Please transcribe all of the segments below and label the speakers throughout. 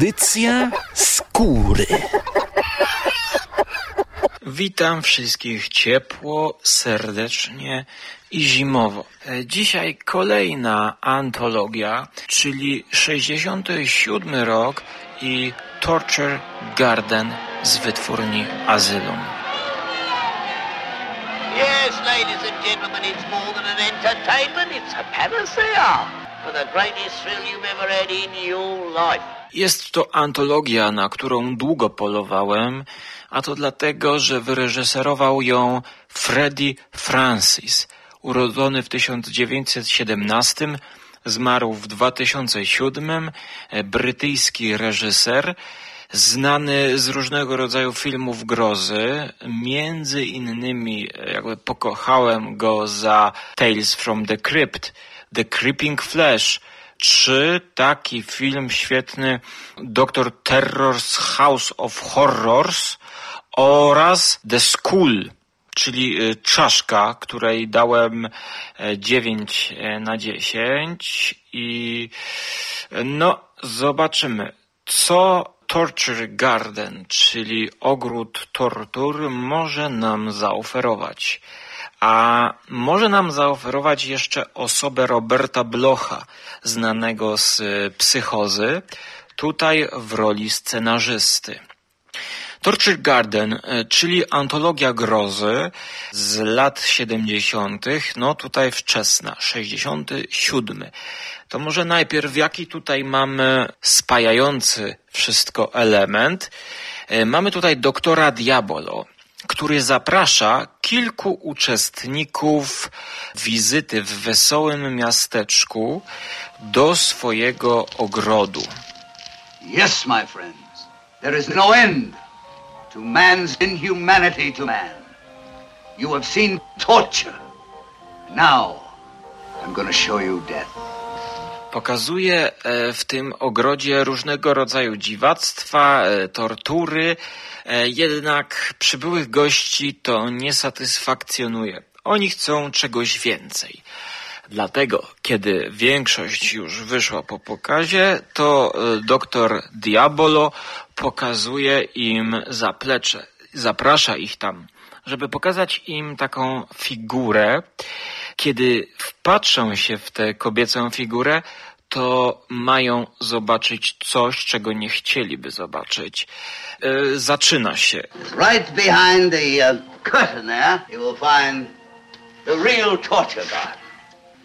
Speaker 1: Audycja skóry.
Speaker 2: Witam wszystkich ciepło, serdecznie i zimowo. E, Dzisiaj kolejna antologia, czyli 67 rok i Torture Garden z wytwórni Asylum.
Speaker 3: Yes, ladies and gentlemen, it's more than an entertainment, it's a panacea for the greatest thrill you've ever had in your life.
Speaker 2: Jest to antologia, na którą długo polowałem, a to dlatego, że wyreżyserował ją Freddie Francis, urodzony w 1917, zmarł w 2007, e, brytyjski reżyser, znany z różnego rodzaju filmów grozy, między innymi jakby pokochałem go za Tales from the Crypt, The Creeping Flesh, czy taki film świetny Dr. Terror's House of Horrors oraz The School, czyli y, czaszka, której dałem e, 9 e, na 10 i e, no zobaczymy, co Torture Garden, czyli ogród tortur może nam zaoferować. A może nam zaoferować jeszcze osobę Roberta Blocha, znanego z y, psychozy, tutaj w roli scenarzysty. Torture Garden, e, czyli antologia grozy z lat 70., no tutaj wczesna, 67. To może najpierw jaki tutaj mamy spajający wszystko element? E, Mamy tutaj doktora Diabolo, który zaprasza kilku uczestników wizyty w wesołym miasteczku do swojego ogrodu.
Speaker 4: Yes, my friends, there is no end to man's inhumanity to man. You have seen torture. Now, I'm going to show you death.
Speaker 2: Pokazuje e, w tym ogrodzie różnego rodzaju dziwactwa, e, tortury, e, jednak przybyłych gości to nie satysfakcjonuje. Oni chcą czegoś więcej. Dlatego, kiedy większość już wyszła po pokazie, to doktor Diabolo pokazuje im zaplecze. Zaprasza ich tam, żeby pokazać im taką figurę. Kiedy wpatrzą się w tę kobiecą figurę, to mają zobaczyć coś, czego nie chcieliby zobaczyć. E, Zaczyna się.
Speaker 4: Right behind the uh, curtain there, you will find the real torture garden.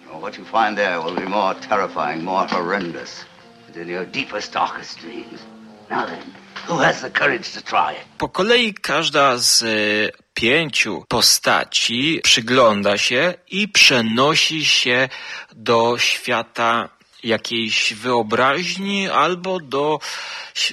Speaker 4: Well, what you find there will be more terrifying, more horrendous than your deepest, darkest dreams. Now then, who has the courage to try it?
Speaker 2: Po kolei każda z e, pięciu postaci przygląda się i przenosi się do świata jakiejś wyobraźni albo do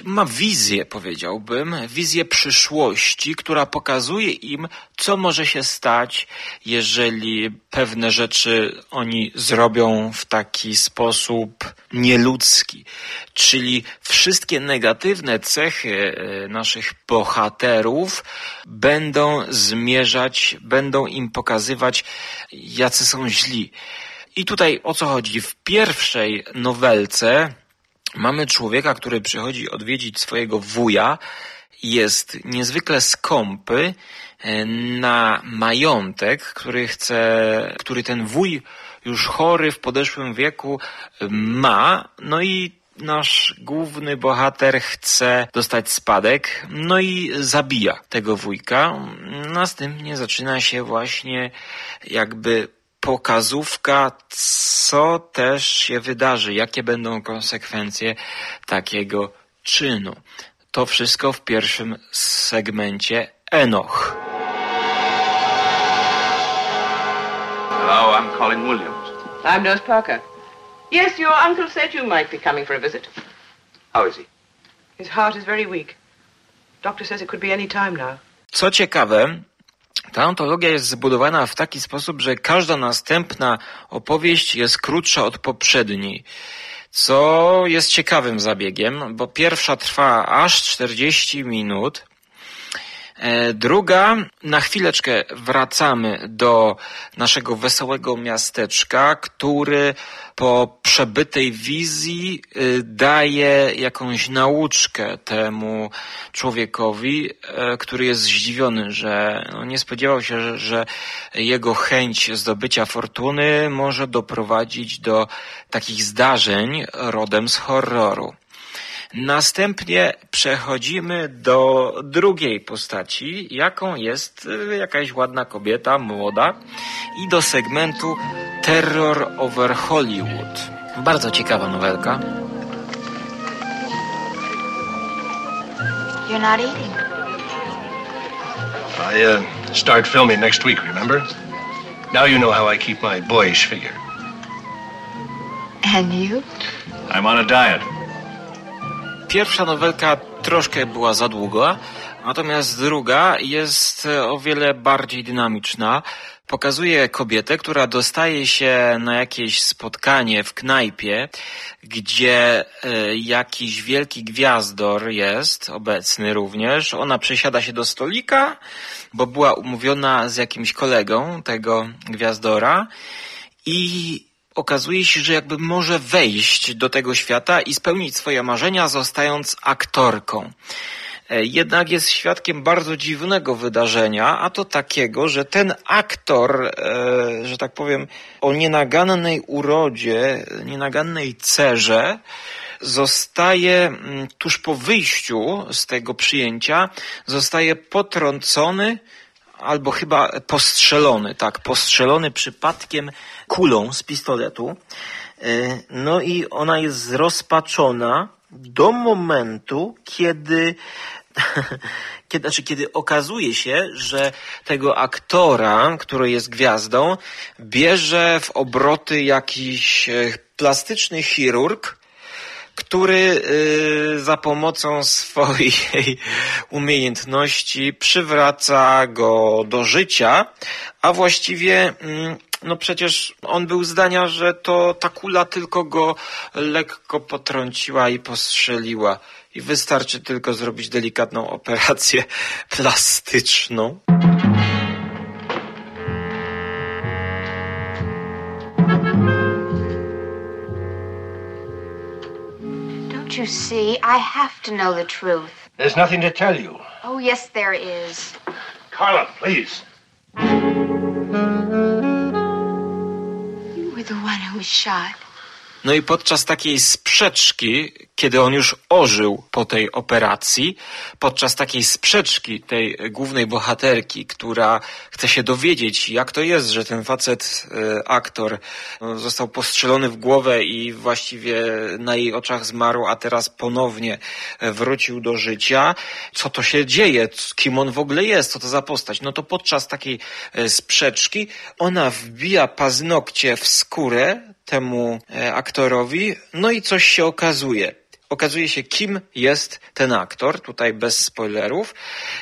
Speaker 2: ma wizję, powiedziałbym, wizję przyszłości, która pokazuje im, co może się stać, jeżeli pewne rzeczy oni zrobią w taki sposób nieludzki. Czyli wszystkie negatywne cechy e, naszych bohaterów będą zmierzać, będą im pokazywać, jacy są źli. I tutaj o co chodzi? W pierwszej nowelce mamy człowieka, który przychodzi odwiedzić swojego wuja, jest niezwykle skąpy e, na majątek, który chce, który ten wuj już chory w podeszłym wieku e, ma, no i nasz główny bohater chce dostać spadek, no i zabija tego wujka. Następnie zaczyna się właśnie jakby pokazówka, co też się wydarzy, jakie będą konsekwencje takiego czynu. To wszystko w pierwszym segmencie Enoch.
Speaker 5: Hello, I'm Colin Williams.
Speaker 6: I'm Nurse Parker. Yes, your uncle said you might be coming for a visit.
Speaker 5: How is he?
Speaker 6: His heart is very weak. Doctor says it could be any time now.
Speaker 2: Co ciekawe, ta antologia jest zbudowana w taki sposób, że każda następna opowieść jest krótsza od poprzedniej. Co jest ciekawym zabiegiem, bo pierwsza trwa aż 40 minut, druga, na chwileczkę wracamy do naszego wesołego miasteczka, który po przebytej wizji y, daje jakąś nauczkę temu człowiekowi, e, który jest zdziwiony, że no, nie spodziewał się, że jego chęć zdobycia fortuny może doprowadzić do takich zdarzeń rodem z horroru. Następnie przechodzimy do drugiej postaci, jaką jest y, jakaś ładna kobieta, młoda, i do segmentu Terror over Hollywood. Bardzo ciekawa nowelka.
Speaker 7: You're not eating.
Speaker 8: I uh, start filming next week, remember? Now you know how I keep my boyish figure.
Speaker 7: And you?
Speaker 8: I'm on a diet.
Speaker 2: Pierwsza nowelka troszkę była za długa, natomiast druga jest o wiele bardziej dynamiczna. Pokazuje kobietę, która dostaje się na jakieś spotkanie w knajpie, gdzie e, jakiś wielki gwiazdor jest obecny również. Ona przesiada się do stolika, bo była umówiona z jakimś kolegą tego gwiazdora i okazuje się, że jakby może wejść do tego świata i spełnić swoje marzenia, zostając aktorką. E, jednak jest świadkiem bardzo dziwnego wydarzenia, a to takiego, że ten aktor, e, że tak powiem, o nienagannej urodzie, nienagannej cerze, zostaje mm, tuż po wyjściu z tego przyjęcia, zostaje potrącony albo chyba postrzelony, tak, postrzelony przypadkiem kulą z pistoletu. E, no i ona jest zrozpaczona do momentu, kiedy kiedy, znaczy, kiedy okazuje się, że tego aktora, który jest gwiazdą, bierze w obroty jakiś e, plastyczny chirurg, który y, za pomocą swojej umiejętności przywraca go do życia, a właściwie mm, no przecież on był zdania, że to ta kula tylko go lekko potrąciła i postrzeliła. I wystarczy tylko zrobić delikatną operację plastyczną.
Speaker 7: Don't you see? I have to know the truth.
Speaker 8: There's nothing to tell you.
Speaker 7: Oh, yes, there is.
Speaker 8: Carla, please.
Speaker 7: You were the one who was shot.
Speaker 2: No i podczas takiej sprzeczki, kiedy on już ożył po tej operacji, podczas takiej sprzeczki tej głównej bohaterki, która chce się dowiedzieć, jak to jest, że ten facet, e, aktor, no, został postrzelony w głowę i właściwie na jej oczach zmarł, a teraz ponownie e, wrócił do życia. Co to się dzieje? Kim on w ogóle jest? Co to za postać? No to podczas takiej e, sprzeczki ona wbija paznokcie w skórę temu e, aktorowi, no i coś się okazuje. Okazuje się, kim jest ten aktor, tutaj bez spoilerów.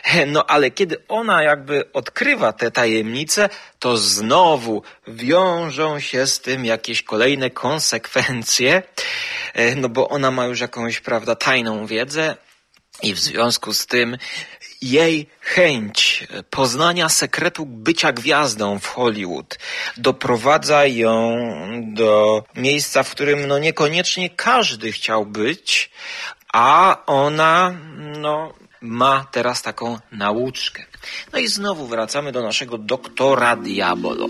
Speaker 2: E, no ale kiedy ona jakby odkrywa te tajemnice, to znowu wiążą się z tym jakieś kolejne konsekwencje, e, no bo ona ma już jakąś, prawda, tajną wiedzę, i w związku z tym jej chęć poznania sekretu bycia gwiazdą w Hollywood doprowadza ją do miejsca, w którym no niekoniecznie każdy chciał być, a ona no, ma teraz taką nauczkę. No i znowu wracamy do naszego doktora Diabolo.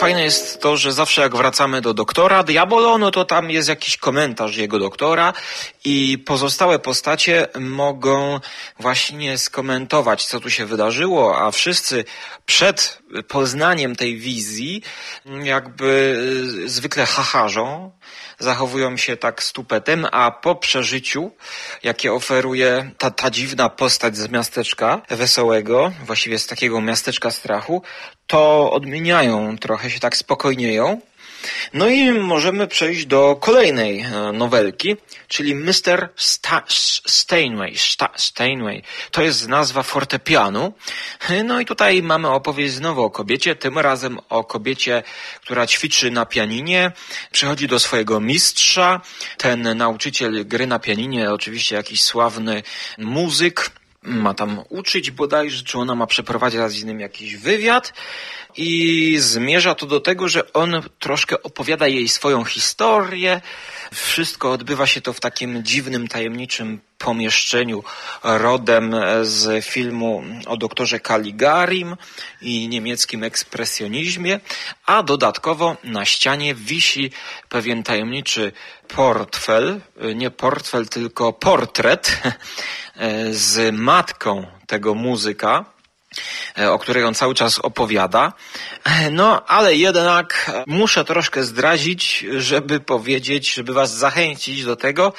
Speaker 2: Fajne jest to, że zawsze jak wracamy do doktora Diabolo, no to tam jest jakiś komentarz jego doktora i pozostałe postacie mogą właśnie skomentować, co tu się wydarzyło, a wszyscy przed poznaniem tej wizji jakby zwykle hacharzą, zachowują się tak stupetem, a po przeżyciu, jakie oferuje ta, ta dziwna postać z miasteczka wesołego, właściwie z takiego miasteczka strachu, to odmieniają trochę, się tak spokojnieją. No i możemy przejść do kolejnej e, nowelki, czyli Mr. Sta Steinway. Sta. To jest nazwa fortepianu. No i tutaj mamy opowieść znowu o kobiecie, tym razem o kobiecie, która ćwiczy na pianinie, przychodzi do swojego mistrza. Ten nauczyciel gry na pianinie, oczywiście jakiś sławny muzyk, ma tam uczyć bodajże, czy ona ma przeprowadzić z nim jakiś wywiad i zmierza to do tego, że on troszkę opowiada jej swoją historię. Wszystko odbywa się to w takim dziwnym, tajemniczym pomieszczeniu rodem z filmu o doktorze Caligarim i niemieckim ekspresjonizmie, a dodatkowo na ścianie wisi pewien tajemniczy portfel, nie portfel, tylko portret z matką tego muzyka, o której on cały czas opowiada. No, ale jednak muszę troszkę zdradzić, żeby powiedzieć, żeby was zachęcić do tego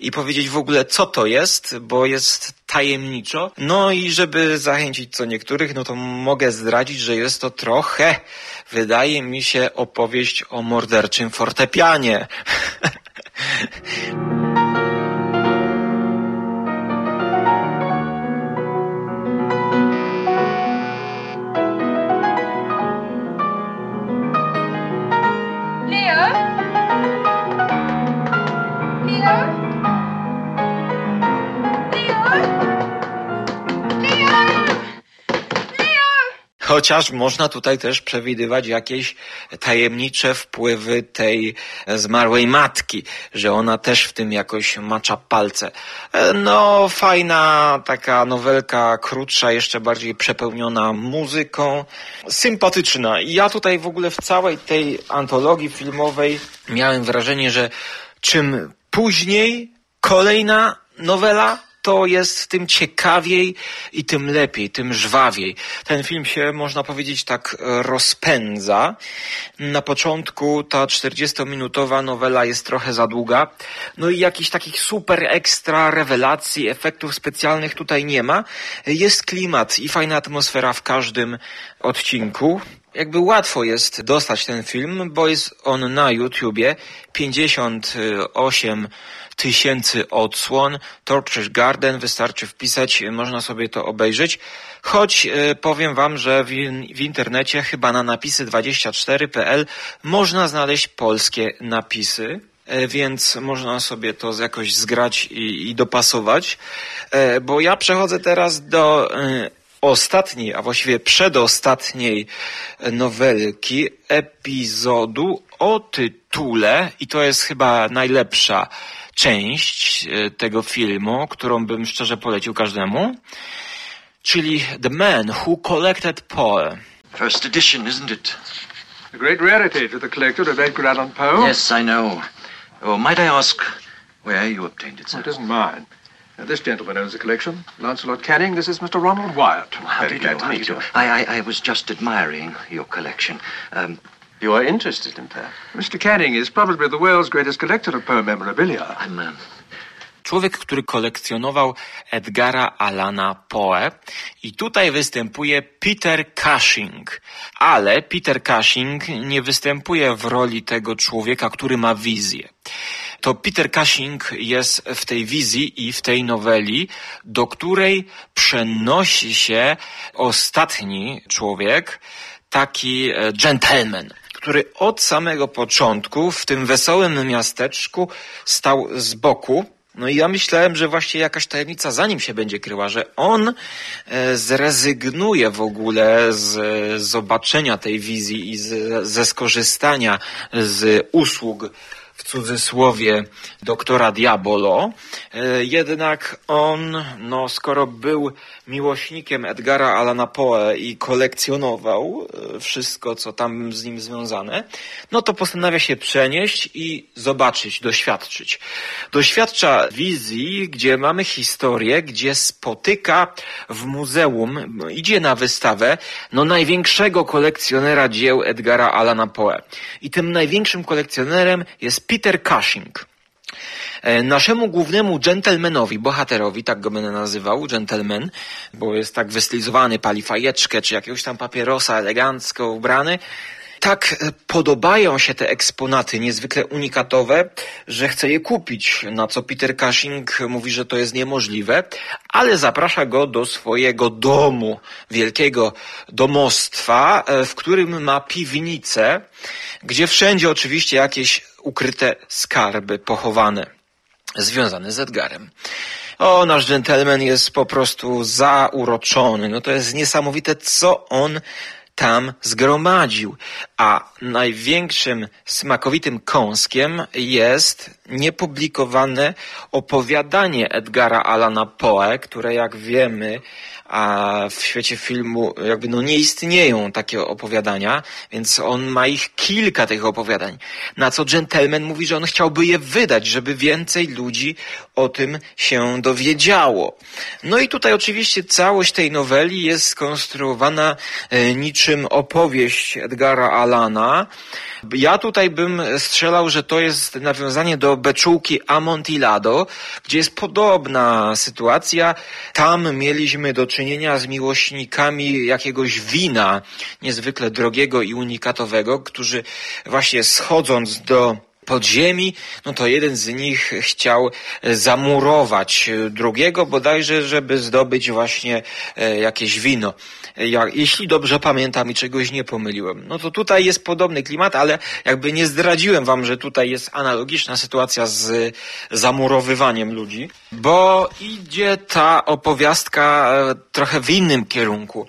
Speaker 2: i powiedzieć w ogóle, co to jest, bo jest tajemniczo. No i żeby zachęcić co niektórych, no to mogę zdradzić, że jest to trochę, wydaje mi się, opowieść o morderczym fortepianie. Chociaż można tutaj też przewidywać jakieś tajemnicze wpływy tej zmarłej matki, że ona też w tym jakoś macza palce. No, fajna taka nowelka, krótsza, jeszcze bardziej przepełniona muzyką, sympatyczna. Ja tutaj w ogóle w całej tej antologii filmowej miałem wrażenie, że czym później kolejna nowela, to jest tym ciekawiej i tym lepiej, tym żwawiej. Ten film się, można powiedzieć, tak rozpędza. Na początku ta 40-minutowa nowela jest trochę za długa. No i jakichś takich super ekstra rewelacji, efektów specjalnych tutaj nie ma. Jest klimat i fajna atmosfera w każdym odcinku jakby łatwo jest dostać ten film, bo jest on na YouTubie. 58 tysięcy odsłon. Torture Garden wystarczy wpisać, można sobie to obejrzeć. Choć e, powiem wam, że w, w internecie chyba na napisy24.pl można znaleźć polskie napisy e, więc można sobie to jakoś zgrać i, i dopasować. E, bo ja przechodzę teraz do ostatniej, a właściwie przedostatniej nowelki, epizodu o tytule, i to jest chyba najlepsza część tego filmu, którą bym szczerze polecił każdemu, czyli The Man Who Collected Poe.
Speaker 1: First edition, isn't it?
Speaker 8: A great rarity to the collector of Edgar Allan Poe.
Speaker 1: Yes, I know. Oh, might I ask where you obtained it, sir?
Speaker 8: It isn't mine. Now, this gentleman owns the collection. Lancelot Canning, this is Mr. Ronald Wyatt.
Speaker 1: How
Speaker 8: Very
Speaker 1: do you
Speaker 8: glad
Speaker 1: do?
Speaker 8: to
Speaker 1: How do
Speaker 8: meet
Speaker 1: you do? I, I, I was just admiring your collection. Um,
Speaker 5: You are interested in Poe?
Speaker 8: Mr. Canning is probably the world's greatest collector of Poe memorabilia.
Speaker 1: I'm,
Speaker 2: Człowiek, który kolekcjonował Edgara Alana Poe i tutaj występuje Peter Cushing. Ale Peter Cushing nie występuje w roli tego człowieka, który ma wizję. To Peter Cushing jest w tej wizji i w tej noweli, do której przenosi się ostatni człowiek, taki e, gentleman, który od samego początku w tym wesołym miasteczku stał z boku. No i ja myślałem, że właśnie jakaś tajemnica za nim się będzie kryła, że on e, zrezygnuje w ogóle z zobaczenia tej wizji i z, ze skorzystania z usług w cudzysłowie doktora Diabolo. E, Jednak on, no skoro był miłośnikiem Edgara Allana Poe i kolekcjonował e, wszystko, co tam z nim związane, no to postanawia się przenieść i zobaczyć, doświadczyć. Doświadcza wizji, gdzie mamy historię, gdzie spotyka w muzeum, idzie na wystawę, no największego kolekcjonera dzieł Edgara Allana Poe. I tym największym kolekcjonerem jest Peter Cushing. E, Naszemu głównemu dżentelmenowi, bohaterowi, tak go będę nazywał, gentleman, bo jest tak wystylizowany, pali fajeczkę, czy jakiegoś tam papierosa, elegancko ubrany, tak e, podobają się te eksponaty niezwykle unikatowe, że chce je kupić, na co Peter Cushing mówi, że to jest niemożliwe, ale zaprasza go do swojego domu, wielkiego domostwa, e, w którym ma piwnicę, gdzie wszędzie oczywiście jakieś ukryte skarby pochowane, związane z Edgarem. O, nasz gentleman jest po prostu zauroczony. No to jest niesamowite, co on tam zgromadził. A największym smakowitym kąskiem jest niepublikowane opowiadanie Edgara Alana Poe, które jak wiemy, a w świecie filmu jakby no nie istnieją takie opowiadania, więc on ma ich kilka tych opowiadań. Na co Gentleman mówi, że on chciałby je wydać, żeby więcej ludzi o tym się dowiedziało. No i tutaj oczywiście całość tej noweli jest skonstruowana e, niczym opowieść Edgara Alana. Ja tutaj bym strzelał, że to jest nawiązanie do beczułki Amontillado, gdzie jest podobna sytuacja. Tam mieliśmy do czynienia z miłośnikami jakiegoś wina niezwykle drogiego i unikatowego, którzy właśnie schodząc do podziemi, no to jeden z nich chciał zamurować drugiego bodajże, żeby zdobyć właśnie e, jakieś wino. Ja, jeśli dobrze pamiętam i czegoś nie pomyliłem. No to tutaj jest podobny klimat, ale jakby nie zdradziłem wam, że tutaj jest analogiczna sytuacja z zamurowywaniem ludzi, bo idzie ta opowiastka e, trochę w innym kierunku.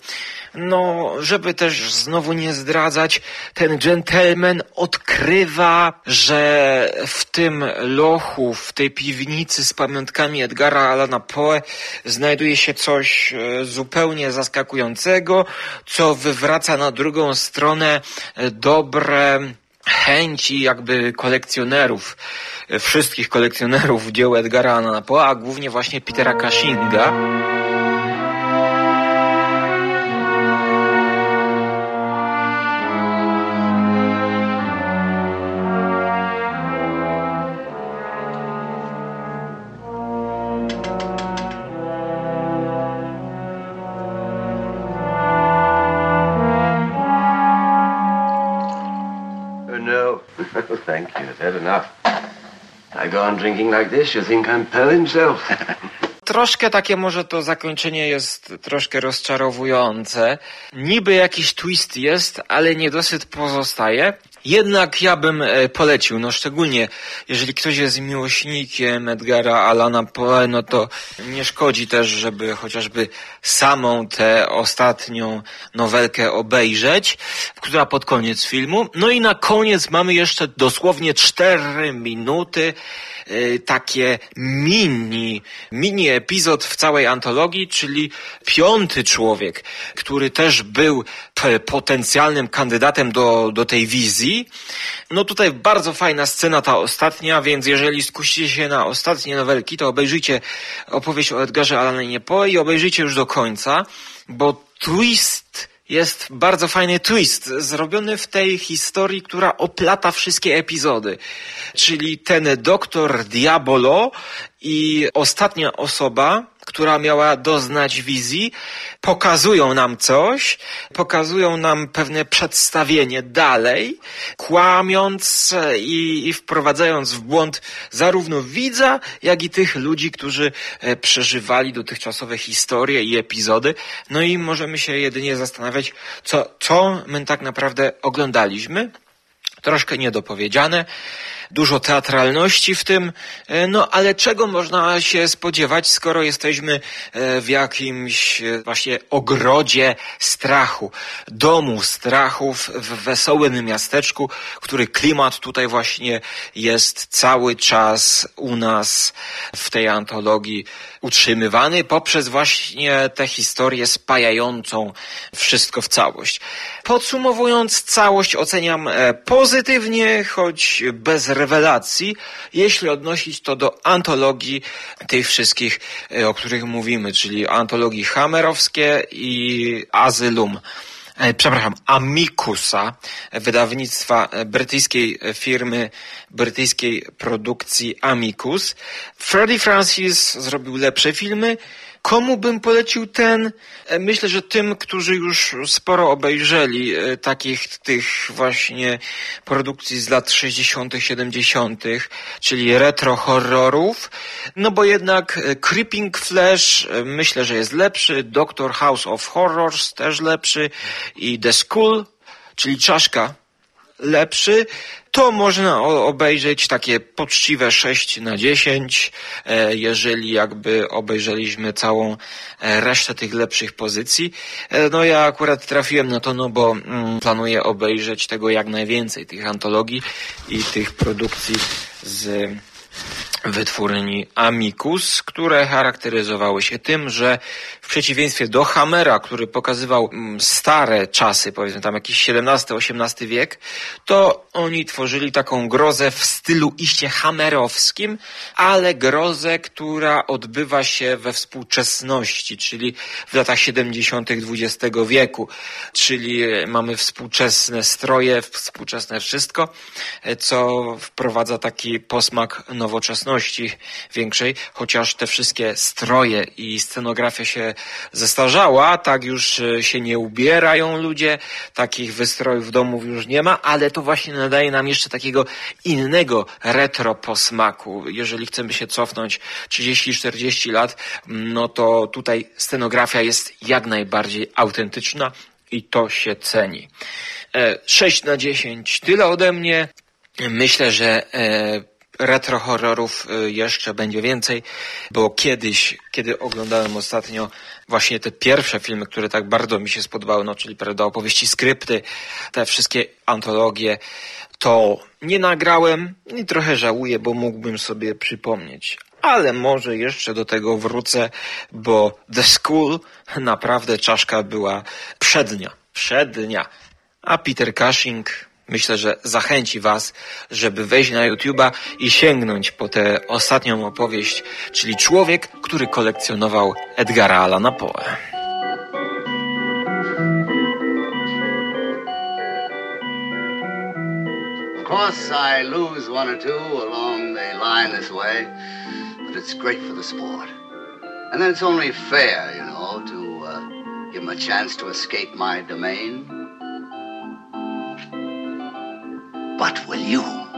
Speaker 2: No, żeby też znowu nie zdradzać, ten gentleman odkrywa, że w tym lochu, w tej piwnicy z pamiątkami Edgara Alana Poe znajduje się coś e, zupełnie zaskakującego, co wywraca na drugą stronę e, dobre chęci jakby kolekcjonerów, e, wszystkich kolekcjonerów dzieł Edgara Alana Poe, a głównie właśnie Petera Cushinga.
Speaker 5: Drinking like this, you think I'm himself.
Speaker 2: troszkę takie może to zakończenie jest troszkę rozczarowujące. Niby jakiś twist jest, ale niedosyt pozostaje. Jednak ja bym e, polecił, no szczególnie jeżeli ktoś jest miłośnikiem Edgara Alana Poe, no to nie szkodzi też, żeby chociażby samą tę ostatnią nowelkę obejrzeć, która pod koniec filmu. No i na koniec mamy jeszcze dosłownie cztery minuty, e, takie mini, mini epizod w całej antologii, czyli piąty człowiek, który też był potencjalnym kandydatem do, do tej wizji. No tutaj bardzo fajna scena ta ostatnia, więc jeżeli skusicie się na ostatnie nowelki, to obejrzyjcie opowieść o Edgarze Allanie Poe i obejrzyjcie już do końca, bo twist jest bardzo fajny twist, zrobiony w tej historii, która oplata wszystkie epizody. Czyli ten doktor Diabolo i ostatnia osoba, która miała doznać wizji, pokazują nam coś, pokazują nam pewne przedstawienie dalej, kłamiąc i, i wprowadzając w błąd zarówno widza, jak i tych ludzi, którzy e, przeżywali dotychczasowe historie i epizody. No i możemy się jedynie zastanawiać, co, co my tak naprawdę oglądaliśmy. Troszkę niedopowiedziane dużo teatralności w tym, e, no ale czego można się spodziewać, skoro jesteśmy e, w jakimś e, właśnie ogrodzie strachu, domu strachów w wesołym miasteczku, który klimat tutaj właśnie jest cały czas u nas w tej antologii utrzymywany poprzez właśnie tę historię spajającą wszystko w całość. Podsumowując, całość oceniam pozytywnie, choć bez rewelacji, jeśli odnosić to do antologii tych wszystkich, e, o których mówimy, czyli antologii Hammerowskie i Azylum e, przepraszam, Amikusa, wydawnictwa brytyjskiej firmy, brytyjskiej produkcji Amicus. Freddie Francis zrobił lepsze filmy, Komu bym polecił ten? E, Myślę, że tym, którzy już sporo obejrzeli e, takich tych właśnie produkcji z lat 60., 70., czyli retro horrorów. No bo jednak e, Creeping Flash myślę, że jest lepszy, Doctor House of Horrors też lepszy i The School, czyli czaszka lepszy, to można obejrzeć takie poczciwe 6 na 10, e, jeżeli jakby obejrzeliśmy całą e, resztę tych lepszych pozycji. E, No ja akurat trafiłem na to, no bo mm, planuję obejrzeć tego jak najwięcej, tych antologii i tych produkcji z wytwórni Amicus, które charakteryzowały się tym, że w przeciwieństwie do Hammera, który pokazywał mm, stare czasy, powiedzmy tam jakiś XVII-XVIII wiek, to oni tworzyli taką grozę w stylu iście hammerowskim, ale grozę, która odbywa się we współczesności, czyli w latach 70. XX wieku, czyli e, mamy współczesne stroje, współczesne wszystko, e, co wprowadza taki posmak nowoczesności większej, chociaż te wszystkie stroje i scenografia się zestarzała, tak już e, się nie ubierają ludzie, takich wystrojów domów już nie ma, ale to właśnie nadaje nam jeszcze takiego innego retro posmaku. Jeżeli chcemy się cofnąć 30-40 lat, no to tutaj scenografia jest jak najbardziej autentyczna i to się ceni. E, 6 na 10 tyle ode mnie. Myślę, że e, retro horrorów e, jeszcze będzie więcej, bo kiedyś, kiedy oglądałem ostatnio właśnie te pierwsze filmy, które tak bardzo mi się spodobały, no czyli prawda, opowieści, skrypty, te wszystkie antologie, to nie nagrałem i trochę żałuję, bo mógłbym sobie przypomnieć. Ale może jeszcze do tego wrócę, bo The School naprawdę czaszka była przednia, przednia. A Peter Cushing myślę, że zachęci Was, żeby wejść na YouTube'a i sięgnąć po tę ostatnią opowieść, czyli człowiek, który kolekcjonował Edgara Allana Poe.
Speaker 4: Of course, I lose one or two along the line this way, but it's great for the sport. And then it's only fair, you know, to uh, give them a chance to escape my domain. But will you?